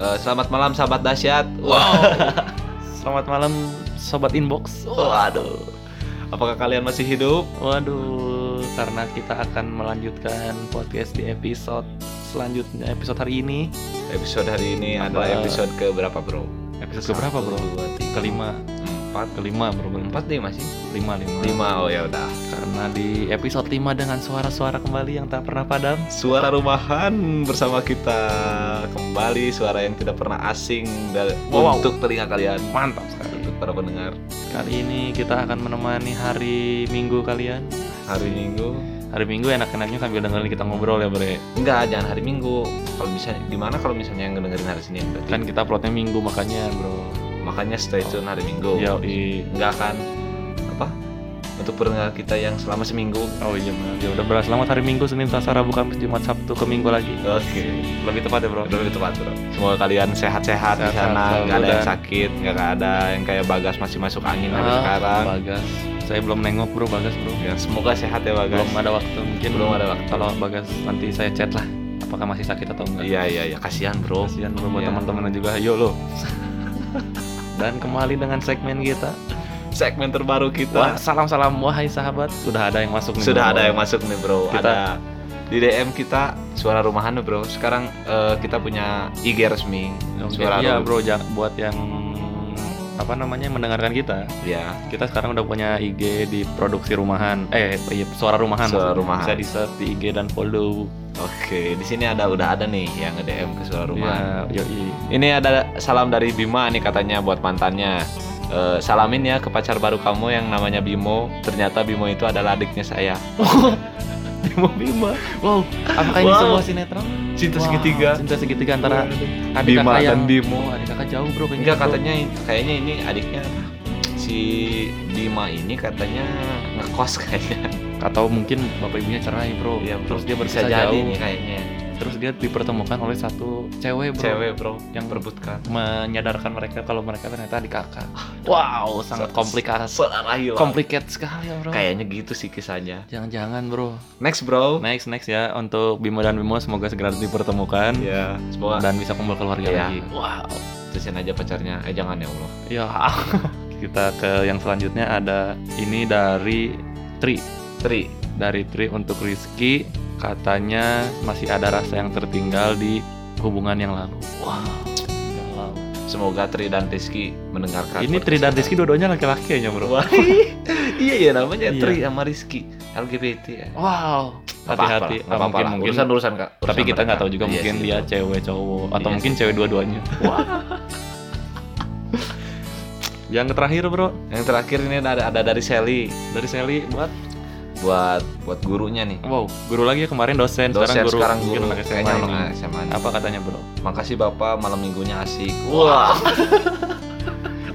Eh, selamat malam sahabat dahsyat. Wow. selamat malam sobat inbox. Waduh. Apakah kalian masih hidup? Waduh, karena kita akan melanjutkan podcast di episode selanjutnya episode hari ini. Episode hari ini Apa? adalah episode ke berapa, Bro? Episode ke berapa, Bro? Kelima. 4 ke 5 berubah 4 deh masih. 5 5 5 oh ya udah. Karena di episode 5 dengan suara-suara kembali yang tak pernah padam. Suara rumahan bersama kita. Kembali suara yang tidak pernah asing dari, oh, wow. untuk telinga kalian. Mantap sekali. Untuk para pendengar. Kali ini kita akan menemani hari Minggu kalian. Hari Minggu. Hari Minggu enak-enaknya sambil dengerin kita ngobrol ya Bre. Enggak jangan hari Minggu. Kalau bisa gimana kalau misalnya yang dengerin hari Senin berarti? Kan kita plotnya Minggu makanya bro makanya stay tune hari Minggu Yoi. enggak akan apa untuk pendengar kita yang selama seminggu Oh iya benar. Ya udah beras. Selamat hari Minggu, Senin, Selasa, Rabu, Kamis, Jumat, Sabtu ke Minggu lagi. oke Lebih tepat ya, Bro. Lebih tepat bro Semoga kalian sehat-sehat di sana nggak ada yang sakit nggak ada yang kayak bagas masih masuk angin sampai Ah, sekarang Bagas. Saya belum nengok, Bro, Bagas, Bro. ya, semoga sehat ya bagas Belum ada waktu mungkin. Belum ada waktu. Kalau Bagas nanti saya chat lah. Apakah masih sakit atau enggak? iya iya iya kasihan bro Kasihan bro buat Iya. teman-teman juga. Yuk lo. Dan kembali dengan segmen kita. segmen terbaru Wah, kita salam-salam wahai sahabat. Sudah ada yang masuk nih. sudah bro. ada yang masuk nih bro Kita- ada di DM kita suara rumahan nih, bro sekarang eh, kita punya IG resmi Oke, suara Iya, bro, buat yang apa namanya mendengarkan kita. ya Kita sekarang udah punya IG di produksi rumahan. Eh, iya, suara rumahan. Suara. Rumahan. Bisa di search di IG dan follow. oke di sini ada udah ada nih yang nge DM ke suara rumahan Ya, yoi. Ini ada salam dari Bima nih katanya buat mantannya. Eh, salamin ya ke pacar baru kamu yang namanya Bimo. Ternyata Bimo itu adalah adiknya saya. Bima Bima. Wow, apakah ini Wow. sebuah sinetron? Cinta Wah, segitiga. Cinta segitiga antara adik Bima kakak dan Bimo. Oh, adik kakak jauh bro kayaknya. Enggak bro. katanya kayaknya ini adiknya apa? si Bima ini katanya ngekos kayaknya. atau mungkin bapak ibunya cerai bro. Iya, bro. Terus dia bisa berpisah jadi nih kayaknya. Terus dia dipertemukan oleh satu cewek bro. Cewek bro yang perebutkan. menyadarkan mereka kalau mereka ternyata adik kakak. Wow, sangat komplikasi. Complicated sekali ya bro. Kayaknya gitu sih kisahnya. Jangan-jangan bro. Next bro. Next next ya untuk Bimo dan Bimo semoga segera dipertemukan Ya, semoga dan bisa kumpul keluarga Iya. lagi. Wow. terusin aja pacarnya. Eh jangan ya Allah. Ya. Kita ke yang selanjutnya ada ini dari Tri. Tri. Dari Tri untuk Rizky katanya masih ada rasa yang tertinggal di hubungan yang lalu. Wow. Semoga Tri dan Rizky mendengarkan. Ini Tri dan Rizky dua-duanya laki-laki kayaknya bro. Wah, iya iya namanya Iya. Tri sama Rizky LGBT ya. Wow. Hati-hati. apa-apa mungkin lah. mungkin. urusan urusan kak. tapi kita nggak tahu juga Iya mungkin sih, dia betul. cewek cowok atau Iya mungkin cewek dua-duanya. Wah. Yang terakhir bro Yang terakhir ini ada ada dari Sally dari Sally buat buat buat gurunya nih. wow guru lagi ya kemarin dosen, Dosen sekarang guru sekarang guru SMA kayaknya anak SMA nih. Apa katanya bro? Makasih bapak malam minggunya asik. Wah.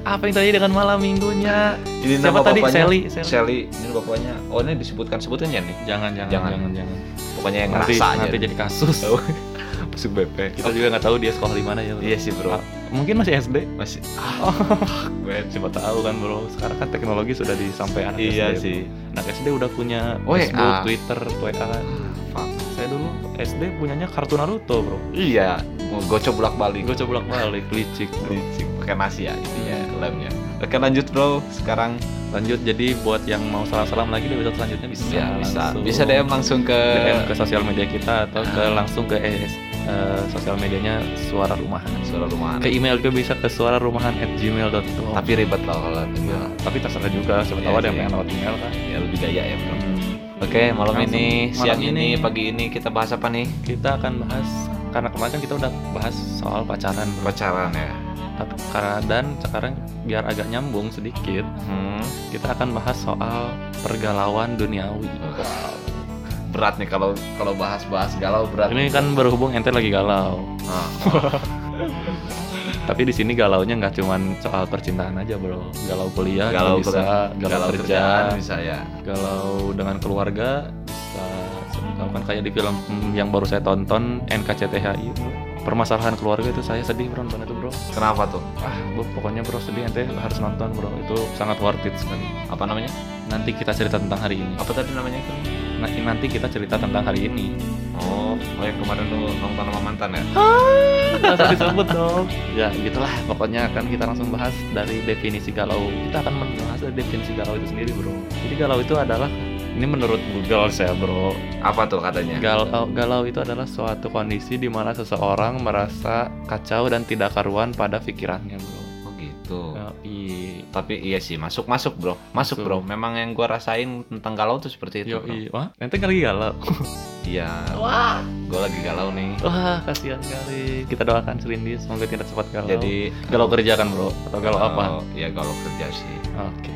Apa yang tadi dengan malam minggunya? Ini Siapa nama tadi? bapaknya Sally, Sally. Sally. Ini bapaknya. Oh ini disebutkan sebutkan ya nih. Jangan jangan Jangan. jangan jangan. Pokoknya yang nanti ngerasa aja. nanti jadi kasus. Masuk BP. Kita juga nggak tahu dia sekolah di mana ya. Bro. Iya sih bro. Ah, Mungkin masih SD. Masih. Oh, siapa tahu kan bro. Sekarang kan teknologi sudah disampai anak Iya SD. sih. Anak SD udah punya WA. Facebook, Twitter, WA. Fuck. Saya dulu SD punyanya kartu Naruto bro. Iya. Mau gocok bolak balik. Gue coba bolak balik, licik bro. Licik pakai nasi ya intinya lemnya. Oke lanjut bro. Sekarang Lanjut jadi buat yang mau salam-salam lagi di episode selanjutnya bisa ya, bisa langsung bisa DM langsung ke DM ke sosial media kita atau ke Ah. langsung ke eh, eh, sosial medianya Suara Rumahan. suara rumahan. Ke email juga bisa ke suararumahan@gmail.com. Tapi ribet lah kalau Ya, tapi terserah juga siapa Iya tahu ada yang pengen lewat email kan. ya lebih gaya ya bro. Hmm. Oke malam Langsung, ini, malam siang ini, ini. pagi ini kita bahas apa nih? Kita akan bahas karena kemarin kan kita udah bahas soal pacaran bro. Pacaran ya. Tapi karena dan sekarang biar agak nyambung sedikit, Hmm. kita akan bahas soal pergalauan duniawi. Berat nih kalau kalau bahas-bahas galau berat. Ini kan berhubung ente lagi galau. Ah, Tapi di sini galaunya nggak cuman soal percintaan aja bro, galau kuliah galau bisa, galau, galau kerja, kerjaan bisa ya. galau dengan keluarga bisa. Kan kayak di film yang baru saya tonton NKCTHI bro. permasalahan keluarga itu saya sedih bro nonton itu bro Kenapa tuh? ah bro, pokoknya bro sedih ente harus nonton bro itu sangat worth it sekali Apa namanya? nanti kita cerita tentang hari ini Apa tadi namanya itu? Nanti kita cerita tentang hari ini. Oh, oh yang kemarin lu nonton sama mantan ya? Nggak usah disebut dong. Ya gitulah. Pokoknya kan kita langsung bahas dari definisi galau. Kita akan membahas dari definisi galau itu sendiri bro. Jadi galau itu adalah ini menurut Google saya bro. Apa tuh katanya? galau galau itu adalah suatu kondisi di mana seseorang merasa kacau dan tidak karuan pada pikirannya bro gitu. Yoi. Tapi iya sih masuk masuk bro, masuk Masuk. bro. Memang yang gua rasain tentang galau tuh seperti itu. bro. Yoi. Wah, ente lagi galau. Iya. Wah, Gue lagi galau nih. wah kasihan sekali. Kita doakan Selindi semoga tidak cepat galau. Jadi galau kerja kan bro? Atau galau apa? Ya galau kerja sih. Oke.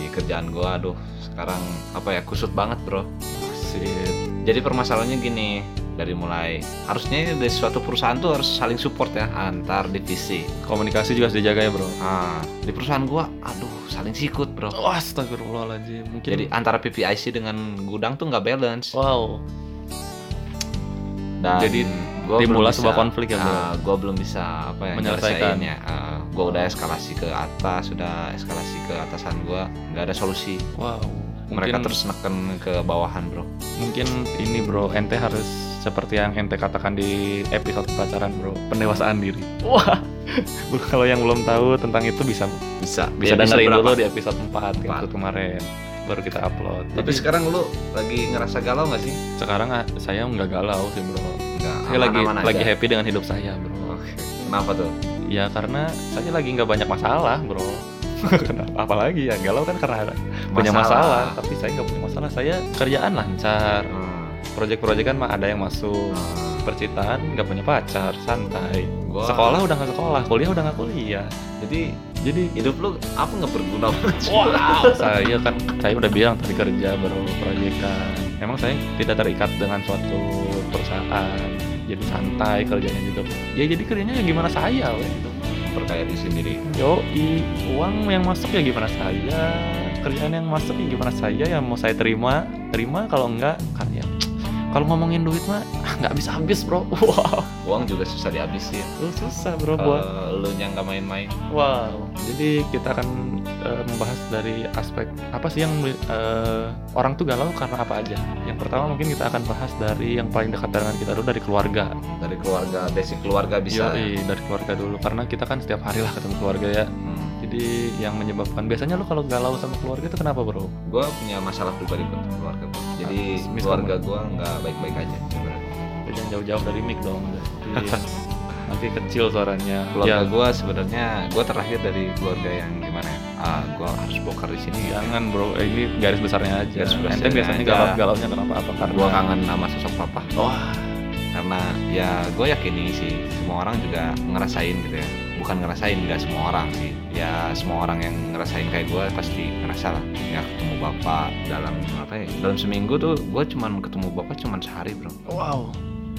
Di kerjaan gua, aduh sekarang apa ya kusut banget bro. Sip. Jadi permasalahannya gini, dari mulai harusnya dari suatu perusahaan tuh harus saling support ya antar divisi. Komunikasi juga harus dijaga ya bro. Nah, di perusahaan gua, aduh saling sikut bro. Wah, astagfirullahaladzim. Mungkin. Jadi antara PPIC dengan gudang tuh nggak balance. wow. Dan Jadi gua timbullah sebuah konflik ya, bro? ah, gua belum bisa apa ya Menyelesaikan. nyelesainnya. Ah, gua udah eskalasi ke atas, sudah eskalasi ke atasan gua, nggak ada solusi. Wow. Mereka Mungkin- terus neken ke bawahan bro. mungkin ini bro ente harus seperti yang ente katakan di episode pacaran bro pendewasaan diri wah kalau yang belum tahu tentang itu bisa Bisa, bisa dengerin berapa? dulu di episode 4 Empat. episode kemarin baru kita upload Tapi Jadi, sekarang lu lagi ngerasa galau nggak sih? sekarang ah, saya nggak galau sih bro Enggak, saya lagi aman-aman lagi aja. happy dengan hidup saya bro. Kenapa tuh? ya karena saya lagi nggak banyak masalah bro Kenapa? apalagi ya galau kan karena ada- punya masalah. tapi saya nggak punya masalah. Saya kerjaan lancar. Hmm, proyek-proyek kan mah ada yang masuk. Hmm. percintaan nggak punya pacar. Santai. Gua- sekolah udah nggak sekolah kuliah udah nggak kuliah. Jadi jadi hidup lu apa nggak berguna? Wow. Saya kan saya udah bilang tadi kerja baru proyekan emang saya tidak terikat dengan suatu perusahaan. Jadi santai kerjanya juga. Ya jadi kerjanya ya gimana saya weh. Percaya diri sendiri. yo uang yang masuk ya gimana saya kerjaan yang masuk ya gimana saya ya mau saya terima terima kalau enggak kan ya kalau ngomongin duit mah ah, nggak habis habis bro wow Uang juga susah dihabisin. Lu susah bro buat Kalau lu yang nggak main-main. Wow, jadi kita akan eh, membahas dari aspek apa sih yang eh, orang tuh galau karena apa aja. Yang pertama mungkin kita akan bahas dari yang paling dekat dengan kita dulu dari keluarga. Dari keluarga, basic keluarga bisa. Yoi, dari keluarga dulu karena kita kan setiap hari lah ketemu keluarga ya. Hmm. Jadi yang menyebabkan biasanya lu kalau galau sama keluarga itu kenapa bro? Gue punya masalah pribadi buat keluarga gua. Jadi Ah, mis- keluarga gue nggak baik-baik aja. sebenarnya. Jangan jauh-jauh dari mic dong. Jadi nanti kecil suaranya. Keluarga Ya, gue sebenarnya gue terlahir dari keluarga yang gimana ya? Ah, gue harus bokar di sini. Ya. jangan bro, Eh, ini garis besarnya aja. Garis besarnya Ente biasanya aja. galau galaunya kenapa? Apa karena Gue kangen sama sosok papa. Wah, Karena ya gue yakin nih sih semua orang juga ngerasain gitu ya. Bukan ngerasain, nggak semua orang sih. Ya semua orang yang ngerasain kayak gue pasti ngerasa lah. Ya ketemu bapak dalam apa ya? Dalam seminggu tuh gue cuman ketemu bapak cuman sehari bro. wow.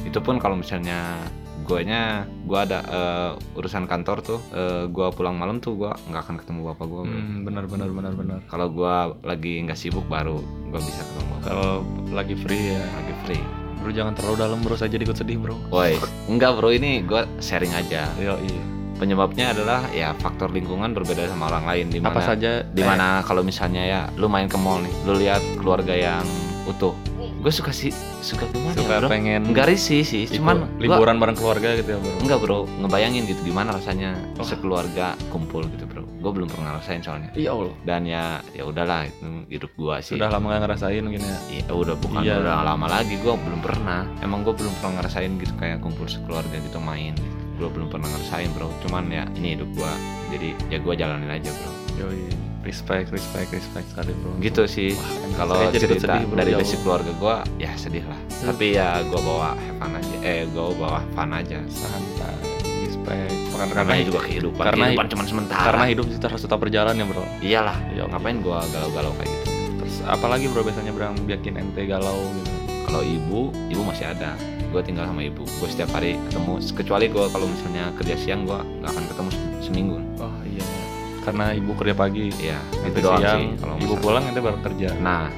itu pun kalau misalnya guanya gua ada eh, urusan kantor tuh eh, gua pulang malam tuh gua nggak akan ketemu bapak gua. Hmm, benar benar benar benar. kalau gua lagi nggak sibuk baru gua bisa ketemu Kalau lagi free ya, lagi free bro jangan terlalu dalam bro, saya jadi ikut sedih bro. woi enggak bro ini gua sharing aja Yo, iya. penyebabnya adalah ya faktor lingkungan berbeda sama orang lain di Apa mana saja? di mana kalau misalnya ya lu main ke mall nih lu lihat keluarga yang utuh gue suka sih suka gimana suka ya bro pengen enggak risih sih ikut cuman gua- liburan bareng keluarga gitu ya bro. Enggak bro, ngebayangin gitu gimana rasanya Oh. sekeluarga kumpul gitu bro. Gue belum pernah ngerasain soalnya. Iya Allah. Dan ya ya udahlah itu hidup gua sih. Sudah lama gak ngerasain mungkin ya. Iya udah bukan Iya. udah lama lagi gue belum pernah. Emang gue belum pernah ngerasain gitu kayak kumpul sekeluarga gitu main. Gitu. Gue belum pernah ngerasain bro. Cuman ya ini hidup gua. Jadi ya gua jalanin aja bro. Yo, respect, respect, respect sekali bro. Gitu sih. Kalau cerita sedih, bro, dari basic keluarga gua ya sedih lah. Ya. Tapi ya gua bawa fun aja. Eh gua bawa fun aja. santai, respect. Karena, Karena juga kehidupan. karena- kehidupan cuma sementara. karena hidup kita harus tetap berjalan ya bro. Iyalah. Yo, Ngapain gua galau-galau kayak gitu? Terus apalagi bro biasanya bro yang bikin ente galau gitu. kalau ibu ibu masih ada gue tinggal sama ibu gue setiap hari ketemu kecuali gue kalau misalnya kerja siang gue nggak akan ketemu se- seminggu iya. Karena ibu kerja pagi, ya itu doang siang, sih kalau ibu pulang ente baru kerja. nah.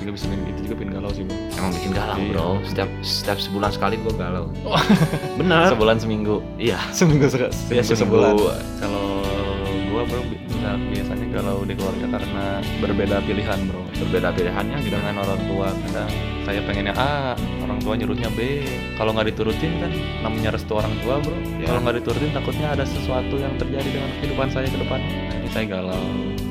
Juga bisa bikin itu juga bikin galau sih bro emang bikin galau Iya. bro. Setiap setiap sebulan sekali gue galau. Bener. Sebulan seminggu. Iya. Seminggu se Ya, seminggu. kalau gua bro bi- bisa- biasanya galau di keluarga karena berbeda pilihan bro. Berbeda pilihannya gitu dengan orang tua kadang saya pengennya A orang tua nyuruhnya B. Kalau nggak diturutin kan namanya restu orang tua bro. Ya. kalau nggak diturutin takutnya ada sesuatu yang terjadi dengan kehidupan saya ke depan. Nah, ini saya galau.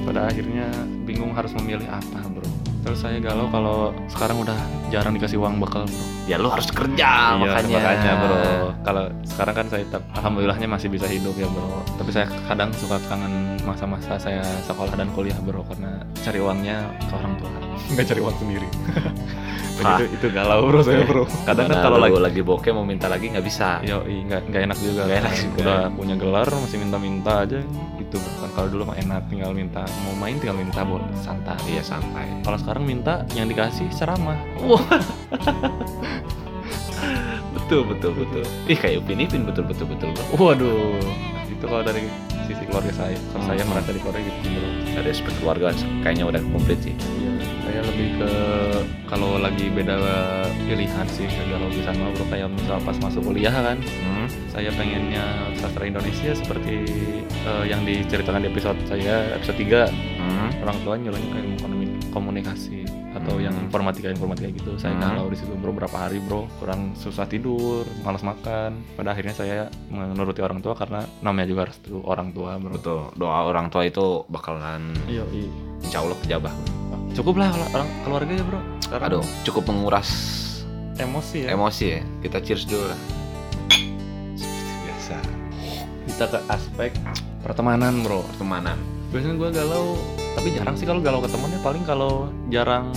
Pada akhirnya bingung harus memilih apa bro terus saya galau kalau sekarang udah jarang dikasih uang bekal bro. Ya lu harus kerja Iya, makanya. bro. Kalau sekarang kan saya tetap alhamdulillahnya masih bisa hidup ya bro. Tapi saya kadang suka kangen masa-masa saya sekolah dan kuliah bro karena cari uangnya ke orang tua. Nggak cari uang sendiri. Itu itu galau bro saya bro. Kadang kan Mana kalau lagi lagi bokeh mau minta lagi nggak bisa. Yo, nggak nggak enak juga. Nggak enak kan. juga. Udah punya gelar masih minta-minta aja gitu. Kan kalau dulu mah enak tinggal minta, mau main tinggal minta boleh. Santai. iya santai. Kalau sekarang minta yang dikasih ceramah. betul betul betul. Ih kayak upin ipin betul betul betul Waduh, itu kalau dari sisi keluarga saya, kalau saya Hmm. merasa di keluarga gitu aspek keluarga kayaknya udah komplit sih. Iya, saya lebih ke kalau lagi beda pilihan sih kalau bisa mah bro. Kayak misal pas masuk kuliah kan, hmm. saya pengennya sastra Indonesia seperti eh, yang diceritakan di episode saya episode 3 Hmm. orang tua nyuruhnya ke ilmu komunik- komunikasi atau yang Hmm. informatika informatika gitu. Saya Hmm. galau di situ bro. Berapa hari bro? Kurang susah tidur malas makan. Pada akhirnya saya menuruti orang tua karena namanya juga restu orang tua bro. Betul. Doa orang tua itu bakalan iya iya insya Allah kejabah cukup lah orang keluarga ya bro. Karena aduh cukup menguras emosi ya. emosi ya. Kita cheers dulu lah. Seperti biasa. Kita ke aspek pertemanan bro. Pertemanan. Biasanya gue galau tapi jarang sih kalau galau ke temennya. Paling kalau jarang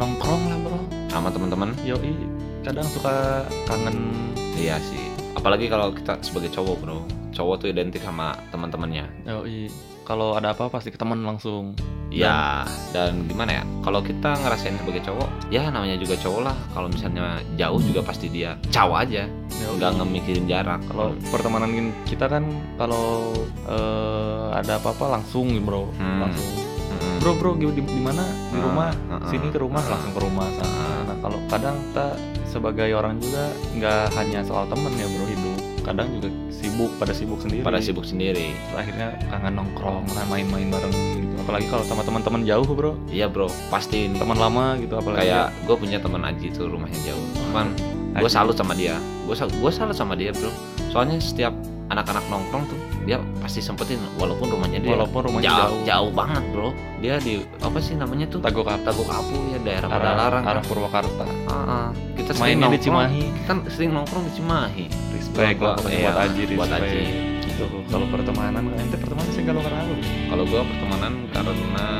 nongkrong lah bro. Sama teman-teman yoi. Kadang suka kangen. Iya sih. Apalagi kalau kita sebagai cowok bro. Cowok tuh identik sama teman-temannya yoi kalau ada apa pasti ke teman langsung. Ya dan gimana ya? Kalau kita ngerasain sebagai cowok ya namanya juga cowok lah. Kalau misalnya jauh juga pasti dia cowok aja Yoi. nggak ngemikirin jarak. Kalau pertemanan kita kan kalau eh, ada apa-apa langsung bro. Hmm. langsung. Mm-mm. bro bro di, di mana? Di Ah, rumah. ah, ah, sini ke rumah ah. langsung ke rumah. Sana Ah. nah kalau kadang kita sebagai orang juga nggak hanya soal temen ya bro hidup kadang juga sibuk pada sibuk sendiri. Pada sibuk sendiri. Terus akhirnya kangen nongkrong lah main-main bareng gitu. Apalagi kalau sama teman-teman jauh bro. Iya bro. Pasti teman lama gitu apalagi kayak gue punya teman Aji tuh rumahnya jauh. Cuman gue salut sama dia. Gue sal gue salut sama dia bro. Soalnya setiap anak-anak nongkrong tuh dia pasti sempetin walaupun rumahnya dia walaupun rumahnya jauh, jauh, jauh banget bro. Dia di apa sih namanya tuh? Tagok apa Tagok Apu ya daerah arah, Padalarang. arah kan. Purwakarta. Ah, ah. kita sering mainnya di nongkrong. Cimahi. Kan sering nongkrong di Cimahi. Respect Gua- lah iya, buat Aji buat respect. Aji. gitu. Kalau pertemanan ente pertemanan sih kalau apa kalau gue pertemanan karena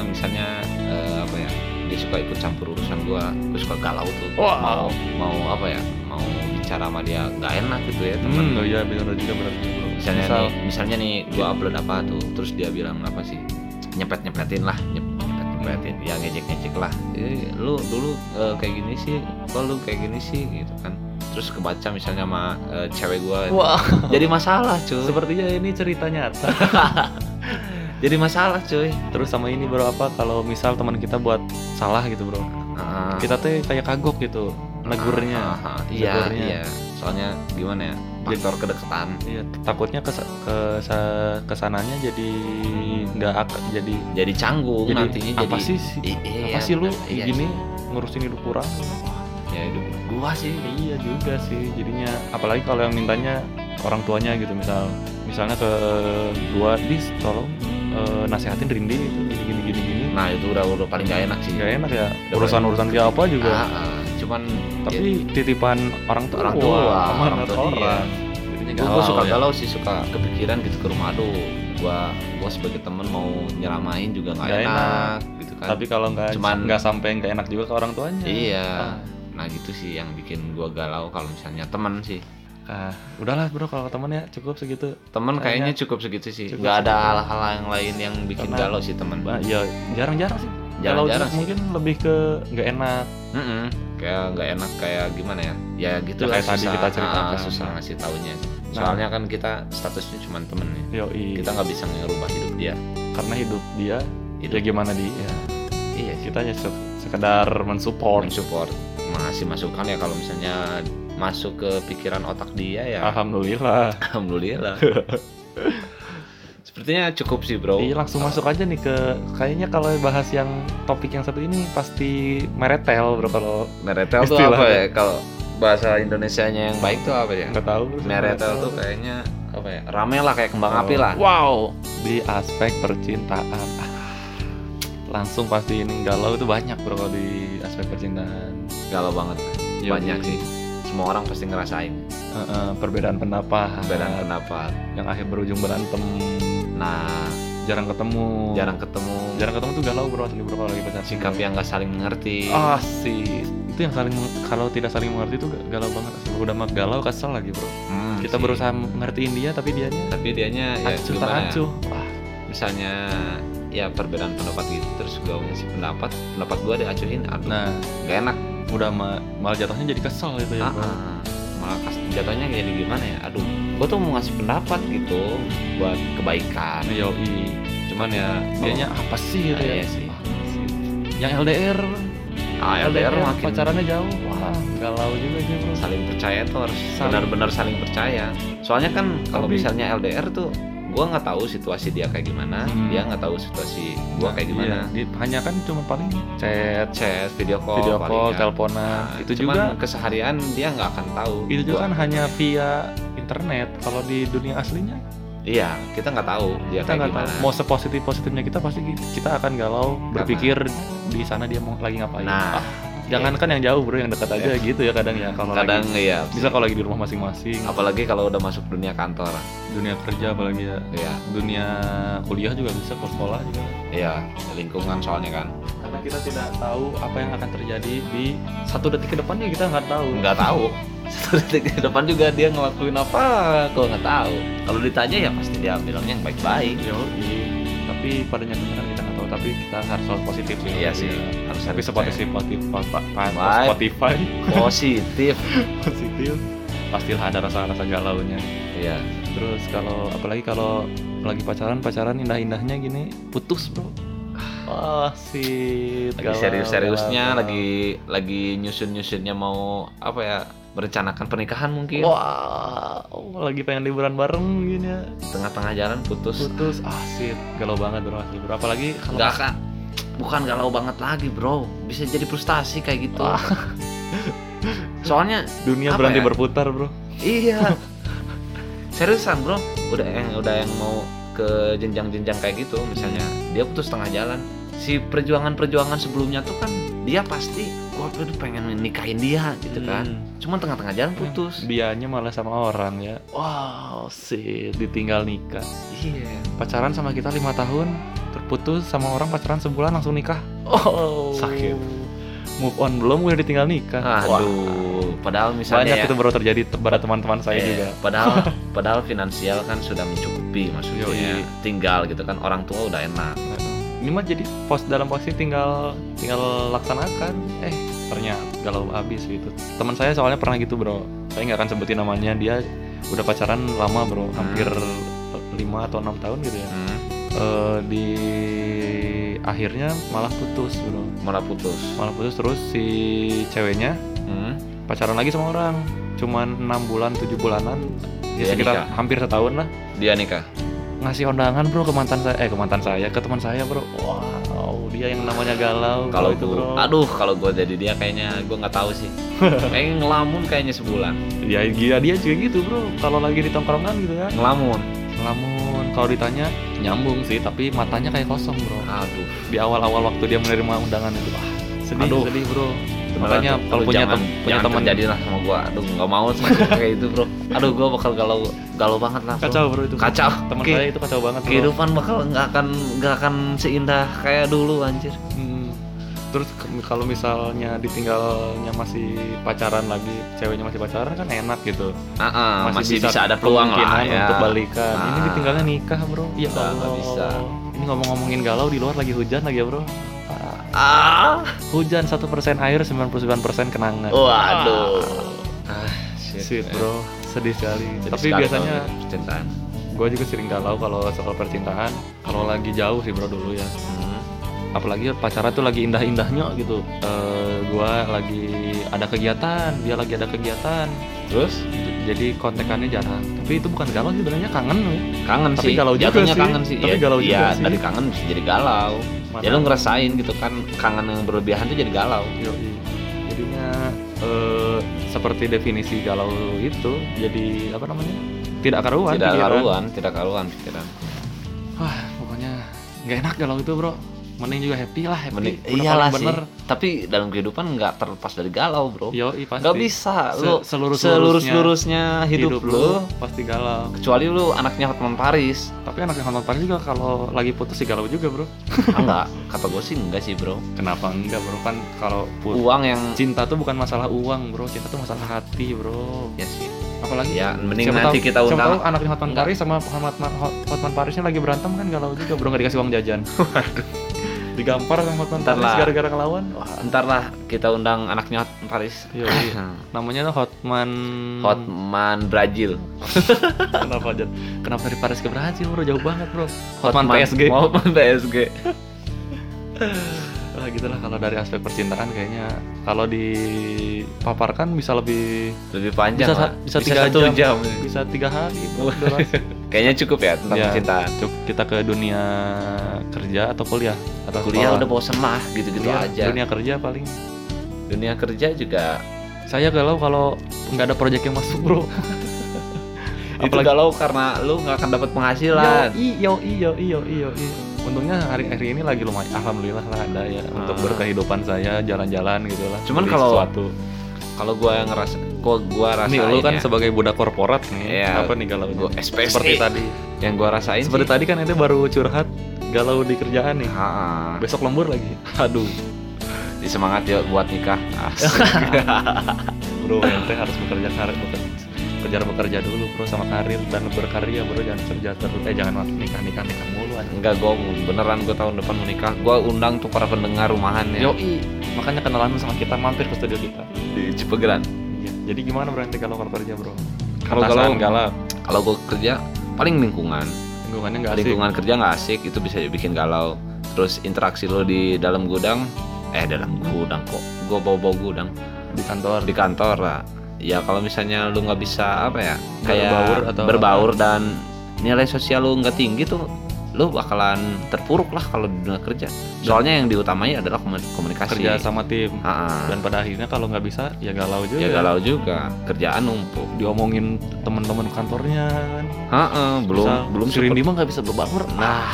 misalnya eh, apa ya dia suka ikut campur urusan gue gue suka galau tuh. Wow. mau mau apa ya mau bicara sama dia nggak enak gitu ya teman hmm, oh iya benar juga bro. Misalnya Misal, nih misalnya nih gue upload apa tuh terus dia bilang apa sih? Nyepet nyepetin lah nyep, nyepet nyepetin ya ngejek ngejek lah. Eh, lu dulu eh, kayak gini sih kok lu kayak gini sih gitu kan. Terus kebaca misalnya sama eh, cewek gue wah. Jadi masalah cuy. Sepertinya ini cerita nyata. Jadi masalah cuy. Terus sama ini bro apa kalau misal teman kita buat salah gitu bro. Ah, kita tuh kayak kagok gitu negurnya. Ah, ah, iya negurnya. iya. Soalnya gimana ya? Faktor kedekatan. Iya, takutnya ke ke ke sananya jadi nggak ak- jadi jadi canggung jadi nantinya apa jadi sih sih I- iya, apa sih lu bener. Iya. gini sih. ngurusin hidup kurang? Ya hidup gua sih. Iya juga sih jadinya apalagi kalau yang mintanya orang tuanya gitu misal misalnya ke gua dis tolong eh, nasehatin Rindi itu gini gini gini gini. Nah itu udah udah paling gak enak sih. Nggak enak ya Udah urusan urusan dia apa juga. Ah, ah. Cuman tapi titipan orang tua Orang tua, orang tua orang. gue galau suka ya. galau sih suka kepikiran gitu ke rumah. Aduh gua gua sebagai temen mau nyeramain juga nggak enak, enak. gitu kan. Tapi kalau nggak Cuman- nggak sampai nggak enak juga ke orang tuanya. Iya. Ah. nah gitu sih yang bikin gua galau kalau misalnya temen sih. Ah, udahlah bro kalau temen ya cukup segitu. Temen Kayaknya kayaknya cukup segitu sih. cukup nggak ada hal-hal yang lain yang bikin Karena- galau sih temen. Bah, ya jarang-jarang sih. Jarang-jarang sih. mungkin lebih ke nggak enak. Mm-mm. Kayak nggak enak kayak gimana ya? Ya gitu Ya, tadi kita ceritakan. ah, susah. ngasih taunya. Nah. soalnya kan kita statusnya cuma temen ya. Yoi. Kita nggak bisa ngerubah hidup dia. Karena hidup dia Hidup. ya gimana dia? Iya. Sih kita hanya se- sekedar mensupport. Mensupport. Mengasih masukan ya kalau misalnya masuk ke pikiran otak dia ya. Alhamdulillah. Alhamdulillah sepertinya cukup sih bro. Iya langsung masuk aja nih ke kayaknya kalau bahas yang topik yang satu ini pasti meretel bro kalau meretel tuh apa ya? Kalau bahasa Indonesianya yang baik tuh apa ya? Nggak tahu meretel tuh kayaknya apa ya? Rame lah kayak kembang api lah. Wow. Di aspek percintaan. Langsung pasti ini galau itu banyak bro kalau di aspek percintaan. Galau banget. Yoi. banyak sih. Semua orang pasti ngerasain. Eh, eh, perbedaan pendapat. Perbedaan pendapat. Yang akhir berujung berantem nah jarang ketemu. Jarang ketemu. Jarang ketemu tuh galau bro asli bro kalau lagi pacaran. Sikap yang gak saling mengerti. Ah sih itu yang saling kalau tidak saling mengerti itu galau banget asli. Udah mah galau kesel lagi bro. Hmm, kita sih. berusaha ngertiin dia tapi dianya tapi dianya ya acuh tak acuh. Ah, misalnya ya perbedaan pendapat gitu. Terus gue ngasih pendapat pendapat gue diacuhin aduh nah. gak enak. Udah ma- malah jatuhnya jadi kesel gitu ya bro. malah kas- jatuhnya jadi gimana ya? Aduh gue tuh mau ngasih pendapat gitu buat kebaikan. Yoi cuman ya dianya apa sih gitu ya? iya sih. Yang LDR ah, LDR makin pacarannya jauh. Wah galau juga sih bro. Saling percaya tuh harus benar-benar saling percaya. Soalnya kan kalau misalnya LDR tuh gue nggak tahu situasi dia kayak gimana Hmm. dia nggak tahu situasi gue kayak Iya, gimana. di- hanya kan cuma paling chat chat video call video call ya. teleponan Nah, itu cuman juga keseharian dia nggak akan tahu. Itu juga kan hanya via internet kalau di dunia aslinya. Iya kita nggak tahu dia kita kayak nggak tahu. Mau sepositif positifnya kita pasti kita akan galau berpikir di sana dia mau lagi ngapain. Nah Ah, jangan kan yang jauh bro yang dekat aja gitu ya kadang ya kalau kadang lagi iya. Bisa kalau lagi di rumah masing-masing. Apalagi kalau udah masuk dunia kantor. Dunia kerja apalagi ya. Iya. Dunia kuliah juga bisa ke sekolah juga. Iya lingkungan soalnya kan. Karena kita tidak tahu apa yang akan terjadi di satu detik ke depannya kita nggak tahu. Nggak tahu. Satu detik ke depan juga dia ngelakuin apa kok nggak tahu. Kalau ditanya ya pasti dia bilangnya yang baik-baik. Tapi pada nyatanya tapi kita harus selalu positif sih. Iya sih, Ya. harus tapi sepositif positif. Spotify positif. Positif. Pastilah ada rasa-rasa galaunya. Iya. Terus kalau apalagi kalau lagi pacaran pacaran indah-indahnya gini putus bro. Wah sih lagi serius-seriusnya lagi lagi nyusun-nyusunnya mau apa ya merencanakan pernikahan mungkin. Wah lagi pengen liburan bareng gini ya. Tengah-tengah jalan putus. Putus ah galau banget bro asli bro. Apalagi kalau nggak kak. Bukan galau banget lagi bro. Bisa jadi frustasi kayak gitu. Ah. soalnya dunia berhenti ya? berputar bro. Iya. Seriusan bro. Udah yang udah yang mau ke jenjang-jenjang kayak gitu misalnya dia putus tengah jalan. Si perjuangan-perjuangan sebelumnya tuh kan dia pasti gua tuh pengen nikahin dia gitu kan. Hmm. cuman tengah-tengah jalan putus. Dianya malah sama orang ya. Wow sih ditinggal nikah. Iya. Pacaran sama kita lima tahun terputus sama orang pacaran sebulan langsung nikah. Oh. Sakit. move on belum udah ditinggal nikah. Wah, aduh padahal misalnya banyak ya, itu baru terjadi te- pada teman-teman saya eh, juga. padahal padahal finansial kan sudah mencukupi maksudnya. Yoi. tinggal gitu kan orang tua udah enak ini mah jadi pos dalam posisi tinggal tinggal laksanakan. Eh ternyata galau habis gitu. Teman saya soalnya pernah gitu bro. Saya nggak akan sebutin namanya. Dia udah pacaran lama bro. Hampir lima atau enam tahun gitu ya. Hmm, Eh, di akhirnya malah putus bro. Malah putus. Malah putus terus si ceweknya hmm, pacaran lagi sama orang. Cuman enam bulan tujuh bulanan. Ya Dia sekitar nikah. hampir setahun lah. Dia nikah ngasih undangan bro ke mantan saya. Eh ke mantan saya ke teman saya bro. Wow dia yang namanya galau kalau itu bro. aduh kalau gue jadi dia kayaknya gue nggak tahu sih. Kayak ngelamun kayaknya sebulan. Ya dia dia juga gitu bro. Kalau lagi di tongkrongan gitu kan. Ngelamun. Ngelamun. Kalau ditanya nyambung sih tapi matanya kayak kosong bro. Aduh. Di awal-awal waktu dia menerima undangan itu ah sedih Aduh. sedih bro makanya kalau punya jangan, tem- punya teman terjadi lah sama gue aduh nggak mau sih kayak itu bro aduh gue bakal galau galau banget lah bro. kacau bro itu kacau teman saya itu kacau banget bro. kehidupan bakal nggak akan nggak akan seindah kayak dulu anjir Hmm. Terus kalau misalnya ditinggalnya masih pacaran lagi, ceweknya masih pacaran kan enak gitu. Ah, ah, masih, bisa, ada peluang lah ya untuk balikan. Ini Ah. ditinggalnya nikah, Bro. Iya Nggak, bisa. Ini ngomong-ngomongin galau di luar lagi hujan lagi ya, Bro. Ah, ah Hujan 1% air, 99% kenangan. waduh ah Sweet, Bro. Sedih sekali. Jadi Tapi sekali biasanya percintaan gue juga sering galau kalau soal percintaan. Kalau lagi jauh sih, Bro, dulu ya. Hmm. apalagi pacaran tuh lagi indah-indahnya gitu Eh, gua lagi ada kegiatan dia lagi ada kegiatan terus jadi kontekannya jarang tapi itu bukan galau sih sebenarnya kangen we. kangen Tapi sih galau juga jatuhnya sih. kangen sih Tapi ya, galau juga iya, sih. dari kangen bisa jadi galau Mana- ya lu ngerasain gitu kan kangen yang berlebihan tuh jadi galau Yoi. jadinya eh, seperti definisi galau itu jadi apa namanya tidak karuan tidak pikiran. karuan tidak karuan pikiran wah pokoknya nggak enak galau itu bro mending juga happy lah happy. Mending, Udah iyalah sih. bener. Tapi dalam kehidupan nggak terlepas dari galau bro. Yo pasti. Nggak bisa. Se- lu selurus-lurusnya selurus lurusnya hidup, lu pasti galau. Kecuali lu anaknya Hotman Paris. Tapi anak yang nonton Paris juga kalau lagi putus sih galau juga bro. Ah, enggak kata gue sih enggak sih bro. Kenapa enggak bro? Kan kalau uang yang cinta tuh bukan masalah uang bro. Cinta tuh masalah hati bro. Ya sih. Apalagi ya mending siapa nanti tahu- kita siapa undang tahu anaknya Hotman. Paris sama Hotman, Hotman Parisnya lagi berantem kan galau juga bro. Nggak dikasih uang jajan digampar sama Hotman Paris gara-gara ngelawan. Wah. Ntar lah kita undang anaknya Hotman Paris iya, iya. namanya tuh Hotman. Hotman Brazil. Kenapa Jan? kenapa dari Paris ke Brazil bro? Jauh banget bro. Hotman, PSG Hotman PSG Nah, gitu lah kalau dari aspek percintaan kayaknya. Kalau dipaparkan bisa lebih lebih panjang Bisa- lah. bisa tiga satu jam. jam, bisa tiga hari kayaknya cukup ya tentang Ya. percintaan. Cuk, kita ke dunia kerja atau kuliah? Atau kuliah sekolah. udah bosen mah gitu-gitu Iya, aja. dunia kerja paling. Dunia kerja juga saya galau kalau nggak ada proyek yang masuk bro. Itu galau karena lu nggak akan dapat penghasilan. Iyo iyo iyo iyo iyo untungnya hari hari ini lagi lumayan alhamdulillah lah ada ya untuk Ah. berkehidupan saya jalan-jalan gitu lah. Cuman kalau- sesuatu. kalau gua yang ngerasa kok gua rasain nih lu kan ya, sebagai budak korporat nih Iya. apa nih galau gua SPC seperti tadi. Yang gua rasain seperti sih. tadi kan itu baru curhat galau di kerjaan nih. Ha-ha. besok lembur lagi. Aduh. Di semangat yuk buat nikah. Bro ente harus bekerja karir bekerja kejar bekerja dulu bro sama karir dan berkarya bro. Jangan kerja terus. Eh jangan nikah nikah nikah mulu anjing. Enggak gua beneran gua tahun depan mau nikah. Gua undang tuh para pendengar rumahan ya. Yoi, makanya kenalan sama kita mampir ke studio kita. di Cipegeran. Iya. Jadi gimana bro nanti kalau kerja bro? Kalau galau- kalau gua kerja paling lingkungan lingkungannya nggak asik. lingkungan kerja nggak asik itu bisa bikin galau terus interaksi lo di dalam gudang eh dalam gudang kok gua bawa bawa gudang di kantor. di kantor lah ya kalau misalnya lu nggak bisa apa ya kayak Berbaur atau berbaur dan nilai sosial lu nggak tinggi tuh lu bakalan terpuruk lah kalau di dunia kerja soalnya yang diutamai adalah komu- komunikasi kerja sama tim. Ha-ha. Dan pada akhirnya kalau nggak bisa ya galau juga. ya galau juga kerjaan numpuk Diomongin teman-teman kantornya kan. Belum Misal, belum super- mah nggak bisa berbaur. nah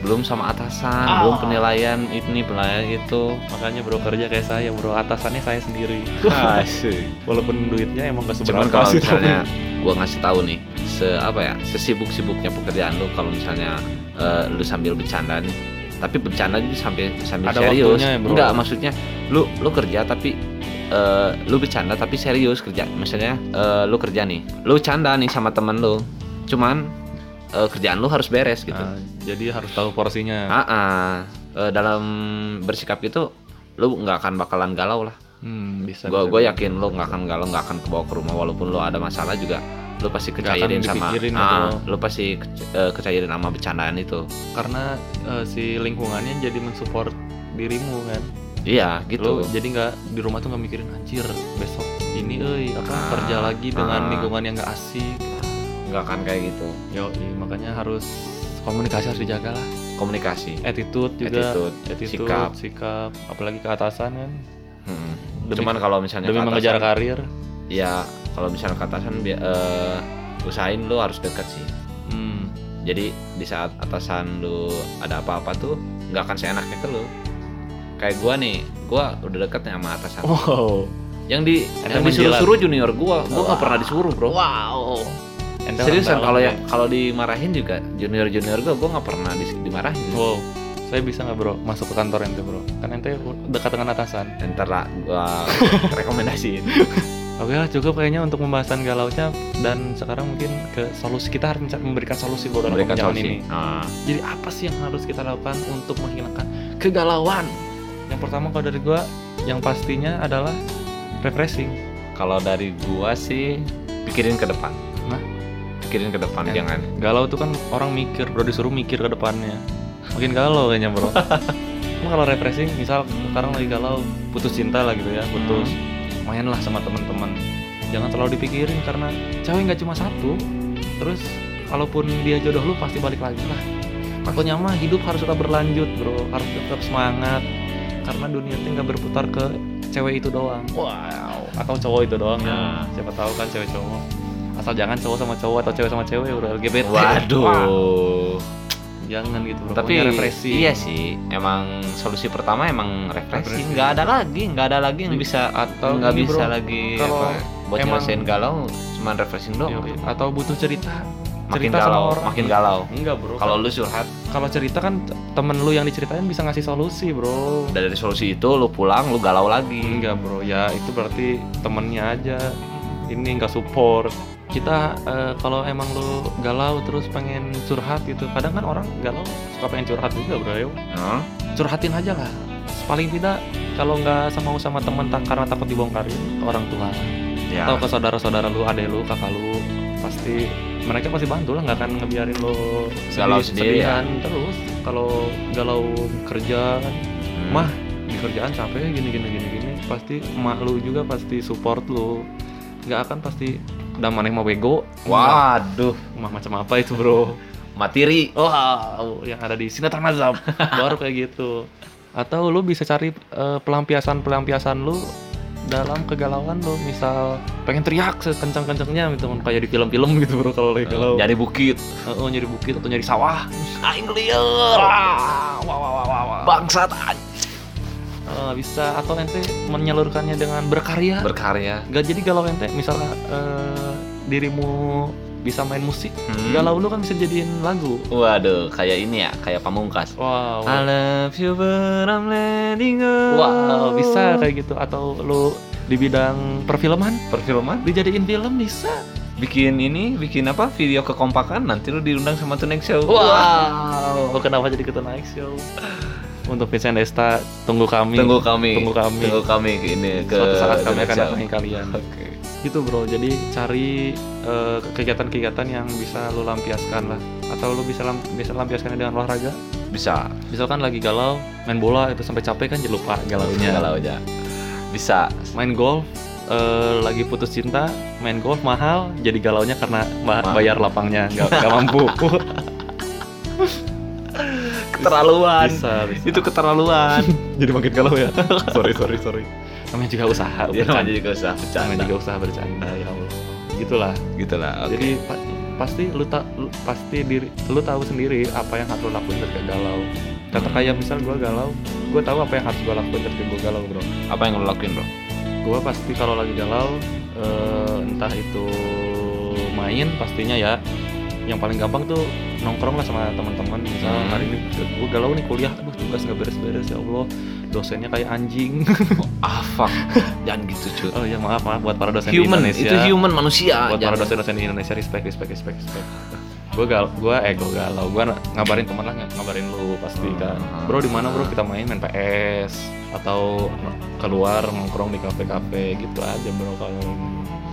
belum sama atasan Ah. belum penilaian ini penilaian itu Makanya bro kerja kayak saya bro atasannya saya sendiri. asik Walaupun duitnya emang gak seberapa Cuman kalau misalnya gua ngasih tahu nih se apa ya sesibuk-sibuknya pekerjaan lu kalau misalnya eh, lu sambil bercanda nih tapi bercanda juga sampai sambil Ada serius ya, bro. enggak maksudnya lu lu kerja tapi eh, lu bercanda tapi serius kerja misalnya eh, lu kerja nih lu canda nih sama temen lu cuman eh, kerjaan lu harus beres gitu Nah, jadi harus tahu porsinya. Ah, ah. Eh, dalam bersikap itu lu nggak akan bakalan galau lah Hmm, bisa. gue gue yakin lo nggak akan galau nggak akan kebawa ke rumah walaupun lo ada masalah juga lo pasti kecairin sama ah, lo pasti ke- eh, kecairin sama bercandaan itu. Karena eh, si lingkungannya jadi mensupport dirimu kan? Iya gitu. Lu jadi nggak di rumah tuh nggak mikirin anjir besok ini euy apa Ah, kerja lagi dengan ah. lingkungan yang nggak asik. Nggak akan kayak gitu. Yo makanya harus komunikasi harus dijaga lah. Komunikasi. Attitude juga. Attitude, attitude sikap. sikap. Apalagi ke atasan kan? Mm. Demi- cuman kalau misalnya demi mengejar karir. Ya kalau misalnya ke atasan bi- eh, usahain lo harus dekat sih hmm. jadi di saat atasan lu ada apa-apa tuh nggak akan seenaknya ke lu kayak gua nih gua udah deket nih sama atasan wow yang di Ente yang disuruh menjilat. suruh junior gua gua nggak pernah disuruh bro wow Ente Seriusan kalau yang kalau dimarahin juga junior junior gue gue nggak pernah di- dimarahin. ya. wow saya bisa nggak bro masuk ke kantor ente bro kan ente dekat dengan atasan Ntar lah gue rekomendasiin. Oke lah cukup kayaknya untuk pembahasan galaunya dan sekarang mungkin ke solusi kita harus memberikan solusi buat perbincangan solusi. ini. Ah, Jadi apa sih yang harus kita lakukan untuk menghilangkan kegalauan? Yang pertama kalau dari gua yang pastinya adalah refreshing. kalau dari gua sih pikirin ke depan. Nah? pikirin ke depan Ya. jangan. Galau tuh kan orang mikir, bro disuruh mikir ke depannya. Makin galau kayaknya bro. Cuma kalau refreshing, misal sekarang lagi galau, putus cinta lah gitu ya, putus, Hmm. Mainlah sama teman-teman. Jangan terlalu dipikirin karena cewek nggak cuma satu. Terus kalaupun dia jodoh lu pasti balik lagi lah. Pokoknya mah hidup harus tetap berlanjut bro, harus tetap semangat. Karena dunia itu nggak berputar ke cewek itu doang. Wow. Atau cowok itu doang ya. Nah. Siapa tahu kan cewek cowok. Asal jangan cowok sama cowok atau cewek sama cewek udah LGBT. Waduh. Wah, jangan gitu bro. Tapi refreshing. iya sih, emang solusi pertama emang refreshing. Nggak ada lagi, nggak ada lagi yang bisa Atau nggak bisa bro, lagi kalau apa, buat emang- nyelesain galau, cuman refreshing doang. Yoi. Atau butuh cerita. Makin cerita sama galau, orang. makin galau. Enggak bro. Kalau lu curhat, kalau cerita kan temen lu yang diceritain bisa ngasih solusi bro. dari solusi itu lu pulang, lu galau lagi. Enggak bro, ya itu berarti temennya aja. Ini nggak support. Kita eh, kalau emang lu galau terus pengen curhat gitu, kadang kan orang galau suka pengen curhat juga bro. Hah? Curhatin aja lah. Paling tidak kalau nggak sama sama temen tak karena takut dibongkarin ke orang tua Ya. atau ke saudara-saudara lu, adek lu, kakak lu, pasti mereka pasti bantu lah nggak akan ngebiarin lo Galau sendiri ya? terus kalau galau kerja kan Hmm. mah di kerjaan capek gini gini gini gini pasti emak lu juga pasti support lu nggak akan pasti udah maneh mau bego Waduh, mah macam apa itu bro? Materi. wow yang ada di sinetron azab baru kayak gitu. Atau lu bisa cari pelampiasan pelampiasan lu dalam kegalauan lu. Misal pengen teriak sekencang kencangnya gitu. Kan kayak di film-film gitu bro kalau lagi galau. Jadi bukit. oh nyari bukit atau nyari sawah. Aing liar. wah wah wah wah, wah. Bangsat Eh, bisa atau ente menyalurkannya dengan berkarya? Berkarya. Gak jadi galau ente misalnya eh, dirimu bisa main musik Hmm. galau lu kan bisa jadiin lagu. Waduh, kayak ini ya, kayak pamungkas. wow. I love you but I'm letting go. wow bisa kayak gitu. Atau lu di bidang perfilman? Perfilman? Dijadiin film bisa. Bikin ini bikin apa? Video kekompakan nanti lu diundang sama Tonight Show. Wow. Kenapa jadi kita naik show untuk Vincent Desta tunggu kami. Tunggu kami. Tunggu kami. Tunggu kami ini ke suatu saat kami akan datangi kalian. Oke. Gitu bro. Jadi cari eh, kegiatan-kegiatan yang bisa lu lampiaskan lah. Atau lu bisa lam bisa lampiaskan dengan olahraga. Bisa. Misalkan lagi galau main bola itu sampai capek kan jadi lupa galaunya. Galau aja bisa. Main golf eh, lagi putus cinta main golf mahal jadi galaunya karena ba- Mahal. bayar lapangnya. Nggak mampu keterlaluan bisa, bisa. itu keterlaluan jadi makin galau ya sorry sorry sorry namanya juga usaha bercanda. namanya juga usaha namanya bercanda juga usaha bercanda ya Allah gitulah gitulah oke Jadi pa- pasti lu tak pasti diri lu tahu sendiri apa yang harus lu lakuin ketika galau. Kata Hmm. kayak misal gua galau, gua tahu apa yang harus gua lakuin ketika gua galau, Bro. apa yang lu lakuin bro Gua pasti kalau lagi galau eh, entah itu main pastinya ya. Yang paling gampang tuh nongkrong lah sama teman-teman. Misal Hmm. hari ini gua galau nih kuliah, aduh tugas nggak beres-beres ya Allah. Dosennya kayak anjing. ah fuck jangan gitu cuy oh ya maaf maaf buat para dosen di human Indonesia. itu human manusia buat para jangan- dosen-dosen di Indonesia respect respect respect respect gue gal gue eh gue galau gue ngabarin teman lah ngabarin lu pasti kan Hmm. bro di mana bro kita main main PS atau keluar nongkrong di kafe-kafe gitu aja bro kalau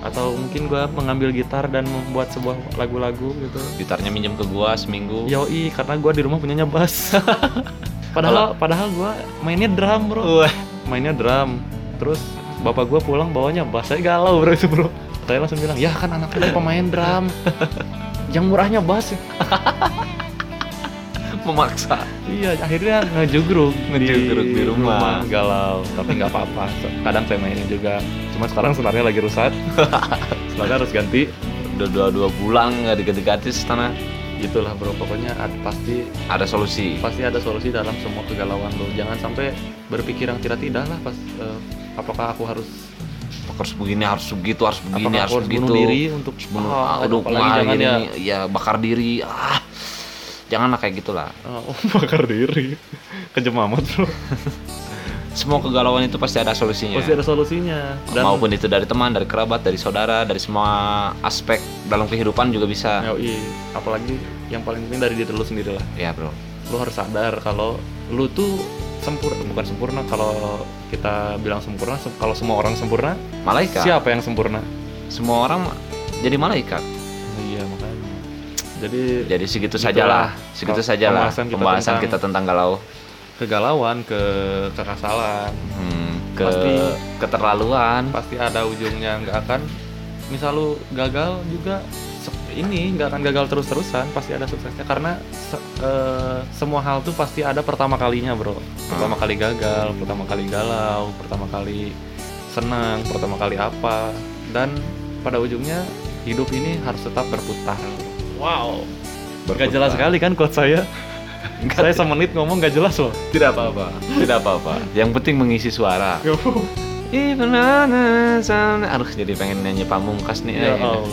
atau mungkin gue mengambil gitar dan membuat sebuah lagu-lagu gitu. Gitarnya minjem ke gua seminggu. Yoi karena gue di rumah punyanya bass. Padahal padahal gue mainnya drum bro. Mainnya drum. Terus bapak gue pulang bawanya bass. Saya galau bro itu bro. Saya langsung bilang ya kan anaknya pemain drum. Yang murahnya bass memaksa. Iya akhirnya ngejugruk Ngejugruk di rumah. galau. Tapi nggak apa-apa. Kadang saya mainin juga. Cuma sekarang sebenarnya lagi rusak. Sebenarnya harus ganti. Udah dua dua bulan nggak diganti-ganti tanah gitulah bro. Pokoknya ad- pasti ada solusi. Pasti ada solusi dalam semua kegalauan lo. Jangan sampai berpikir yang tidak-tidak lah pas eh, apakah aku harus harus begini harus begitu harus begini apakah harus harus begitu? bunuh diri untuk bunuh udah apalagi wah, jangan gini, ya. ya bakar diri. Ah janganlah kayak gitulah. Oh, bakar diri. Kejem amat, Bro. semua kegalauan itu pasti ada solusinya. Pasti ada solusinya. Dan maupun itu dari teman dari kerabat dari saudara dari semua aspek dalam kehidupan juga bisa. Yoi, apalagi yang paling penting dari diri lu sendiri lah. ya bro. Lu harus sadar kalau lu tuh sempurna bukan sempurna kalau kita bilang sempurna sem- kalau semua orang sempurna malaikat. siapa yang sempurna? Semua orang jadi malaikat. Iya makanya jadi jadi segitu sajalah. segitu sajalah pembahasan kita pembahasan tentang- kita tentang galau. kegalauan ke kekasalan Hmm, ke Pasti- keterlaluan. pasti ada ujungnya nggak akan. Misal lu gagal juga ini nggak akan gagal terus-terusan pasti ada suksesnya. Karena se- eh, semua hal tuh pasti ada pertama kalinya bro. Pertama Ah. kali gagal pertama kali galau pertama kali senang pertama kali apa. Dan pada ujungnya hidup ini harus tetap berputar wow Gak jelas sekali kan quote saya saya semenit ngomong gak jelas loh Tidak apa-apa. Tidak apa-apa. Yang penting mengisi suara. Sana. Aduh, jadi pengen nyanyi pamungkas nih. ya eh. Allah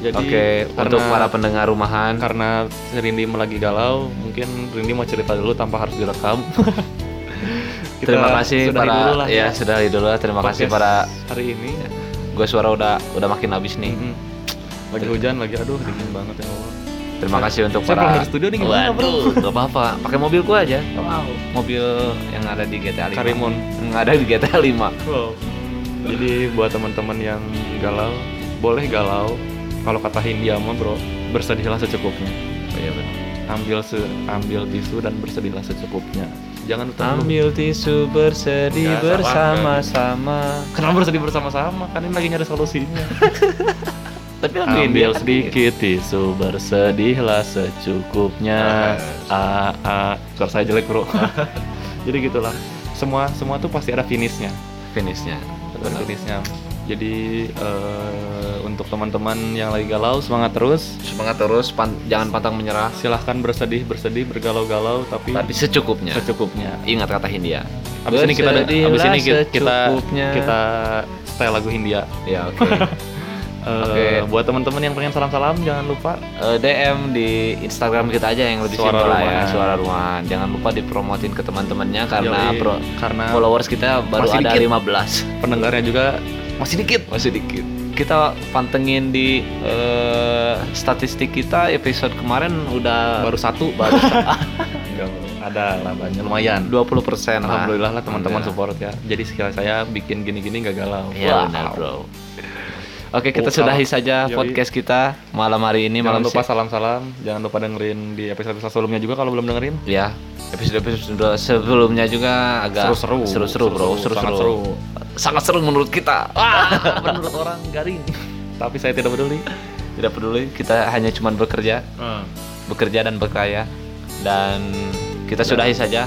jadi Oke, karena- untuk para pendengar rumahan, karena Rindi lagi galau, mungkin Rindi mau cerita dulu tanpa harus direkam. Kita terima kasih para dulu lah ya sudah dulu lah. Terima kasih podcast para hari ini. gue suara udah udah makin habis nih. Mm-mm. Lagi hujan lagi, aduh dingin banget ya Allah. Terima kasih untuk Saya para dari studio nih gimana, bro? Waduh, gak apa-apa. Pakai mobil gua aja. Mobil yang ada di GTA 5. Karimun. Yang ada di GTA 5. Wow. Jadi buat teman-teman yang galau, boleh galau. Kalau kata Hindia mah bro, bersedihlah secukupnya. Oh, iya benar. Ambil se ambil tisu dan bersedihlah secukupnya. Jangan terlalu Ambil tisu bersedih Ya, salah, bersama-sama. Kenapa bersedih bersama-sama? Kan ini lagi nyari solusinya. Tapi Ambil kan sedikit tisu bersedihlah secukupnya. A a suara saya jelek bro. Jadi gitulah. Semua semua tuh pasti ada finishnya. finishnya. Ada finishnya. Jadi eh, untuk teman-teman yang lagi galau semangat terus. Semangat terus, pan- jangan pantang menyerah. Silahkan bersedih bersedih bergalau-galau tapi, Tapi secukupnya. secukupnya. Ingat kata Hindia. Abis ini kita abis ini kita kita, kita style lagu Hindia. Ya oke. Eh, Oke. Buat teman-teman yang pengen salam-salam jangan lupa Eh, DM di Instagram kita aja yang lebih Suara simpel lah ya, suara rumahan. Jangan lupa dipromotin ke teman-temannya karena Yoi, bro, karena followers kita baru Masih ada dikit. 15. pendengarnya juga masih dikit. Masih dikit. Kita pantengin di eh, statistik kita episode kemarin udah Baru satu. baru Enggak, ada lah banyak lumayan. 20% lah. Alhamdulillah lah teman-teman Alhamdulillah. support ya. Jadi sekali saya bikin gini-gini nggak galau. Iya Wow. benar bro. Oke kita Oh, sudahi saja Yoi. podcast kita malam hari ini Jangan malam lupa salam-salam, jangan lupa dengerin di episode sebelumnya juga kalau belum dengerin. ya episode episode sebelumnya juga agak Seru-seru. seru-seru bro Seru-seru, sangat seru. sangat seru menurut kita Ah, menurut orang garing. Tapi saya tidak peduli. tidak peduli kita hanya cuman bekerja bekerja dan berkaya dan kita Dan- sudahi saja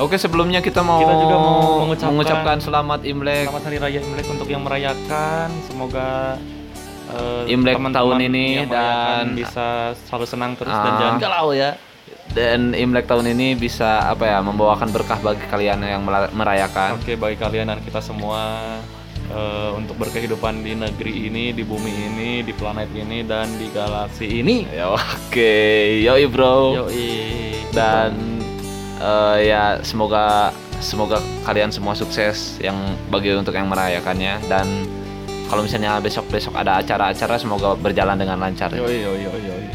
Oke sebelumnya kita mau, Kita juga mau mengucapkan- mengucapkan selamat Imlek Selamat Hari Raya Imlek untuk yang merayakan. Semoga eh, Imlek teman-teman tahun ini dan- bisa selalu senang terus dan Ah. jangan galau ya. dan Imlek tahun ini bisa apa ya membawakan berkah bagi kalian yang merayakan. Oke, bagi kalian dan kita semua eh, untuk berkehidupan di negeri ini, di bumi ini, di planet ini dan di galaksi ini. Ya oke, yoi bro. Yoi. Dan eh, ya semoga semoga kalian semua sukses yang bagi untuk yang merayakannya dan kalau misalnya besok-besok ada acara-acara semoga berjalan dengan lancar. Yoi, yoi, yoi, yoi.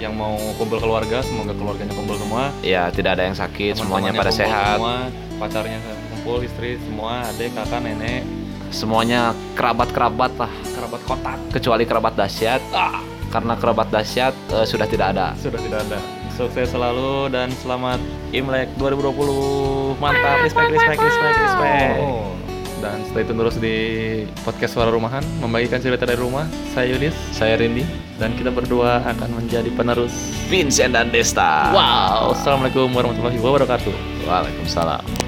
Yang mau kumpul keluarga, semoga keluarganya kumpul semua. Ya, tidak ada yang sakit, semuanya pada sehat. Semua, pacarnya kumpul, istri semua, adik, kakak, nenek, Semuanya kerabat-kerabat lah, kerabat kotak. kecuali kerabat dahsyat. Ah, Karena kerabat dahsyat eh, sudah tidak ada. sudah tidak ada. Sukses selalu dan selamat Imlek 2020. Mantap, respect, respect, respect, respect. Dan stay tune terus di podcast Suara Rumahan Membagikan cerita dari rumah Saya Yudis Saya Rindi, Dan kita berdua akan menjadi penerus Vincent dan Desta. Wow Assalamualaikum warahmatullahi wabarakatuh Waalaikumsalam.